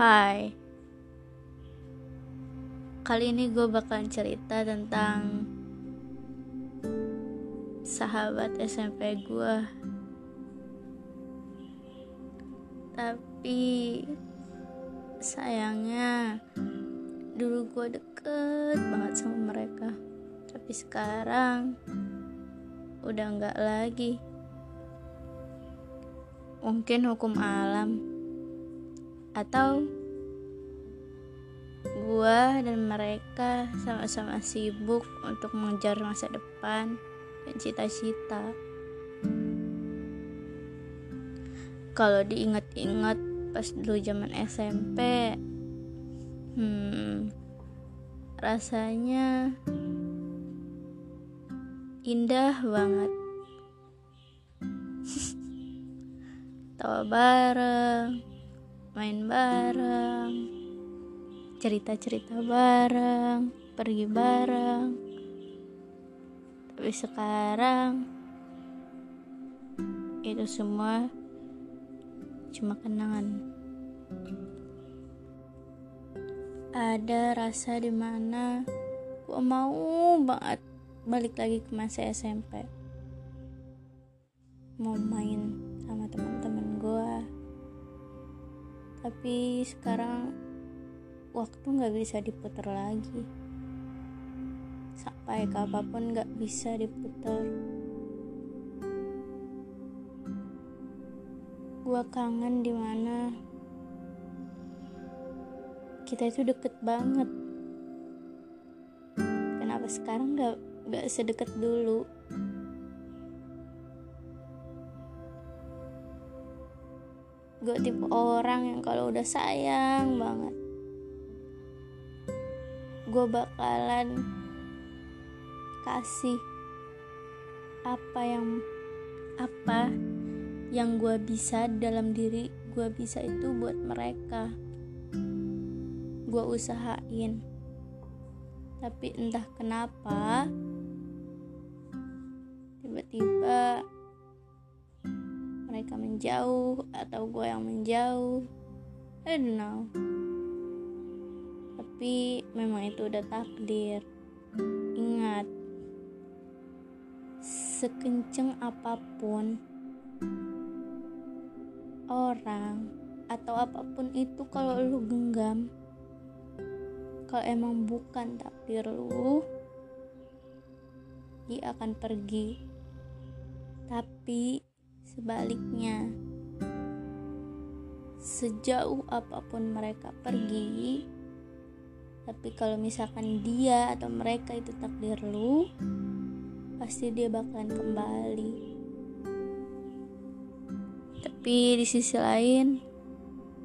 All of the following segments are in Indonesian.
Hai. Kali ini gue bakalan cerita tentang Sahabat SMP gue Tapi Sayangnya Dulu gue deket banget sama mereka. Tapi sekarang Udah nggak lagi. Mungkin hukum alam atau gua dan mereka sama-sama sibuk untuk mengejar masa depan dan cita-cita. Kalau diingat-ingat pas dulu zaman SMP, hmm, rasanya indah banget. Tawa bareng, main bareng, cerita-cerita bareng, pergi bareng. Tapi sekarang itu semua cuma kenangan. Ada rasa di mana gue mau banget balik lagi ke masa SMP. Mau main sama teman-teman tapi sekarang waktu nggak bisa diputar lagi. Sampai kapan pun nggak bisa diputar. Gue kangen di mana kita itu deket banget. Kenapa sekarang nggak nggak sedekat dulu gue tipe orang yang kalau udah sayang banget. Gue bakalan kasih apa yang apa yang gue bisa dalam diri gue bisa itu buat mereka. Gue usahain. Tapi entah kenapa tiba-tiba mereka menjauh atau gue yang menjauh. I don't know. Tapi memang itu udah takdir. Ingat sekenceng apa pun orang atau apa pun itu kalau lu genggam kalau emang bukan takdir lu dia akan pergi. Tapi Sebaliknya, sejauh apa pun mereka pergi, tapi kalau misalkan dia atau mereka itu takdir lu, pasti dia bakalan kembali. Tapi di sisi lain,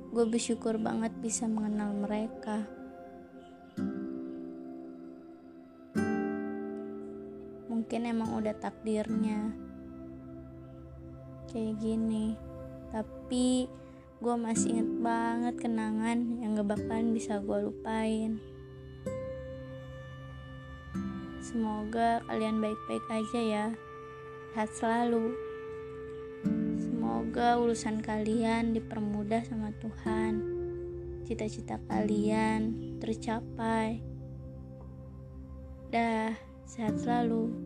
gue bersyukur banget bisa mengenal mereka. Mungkin emang udah takdirnya kayak gini. Tapi gue masih inget banget kenangan yang gak bakalan bisa gue lupain. Semoga kalian baik-baik aja ya. Sehat selalu. Semoga urusan kalian dipermudah sama Tuhan. Cita-cita kalian tercapai. Dah sehat selalu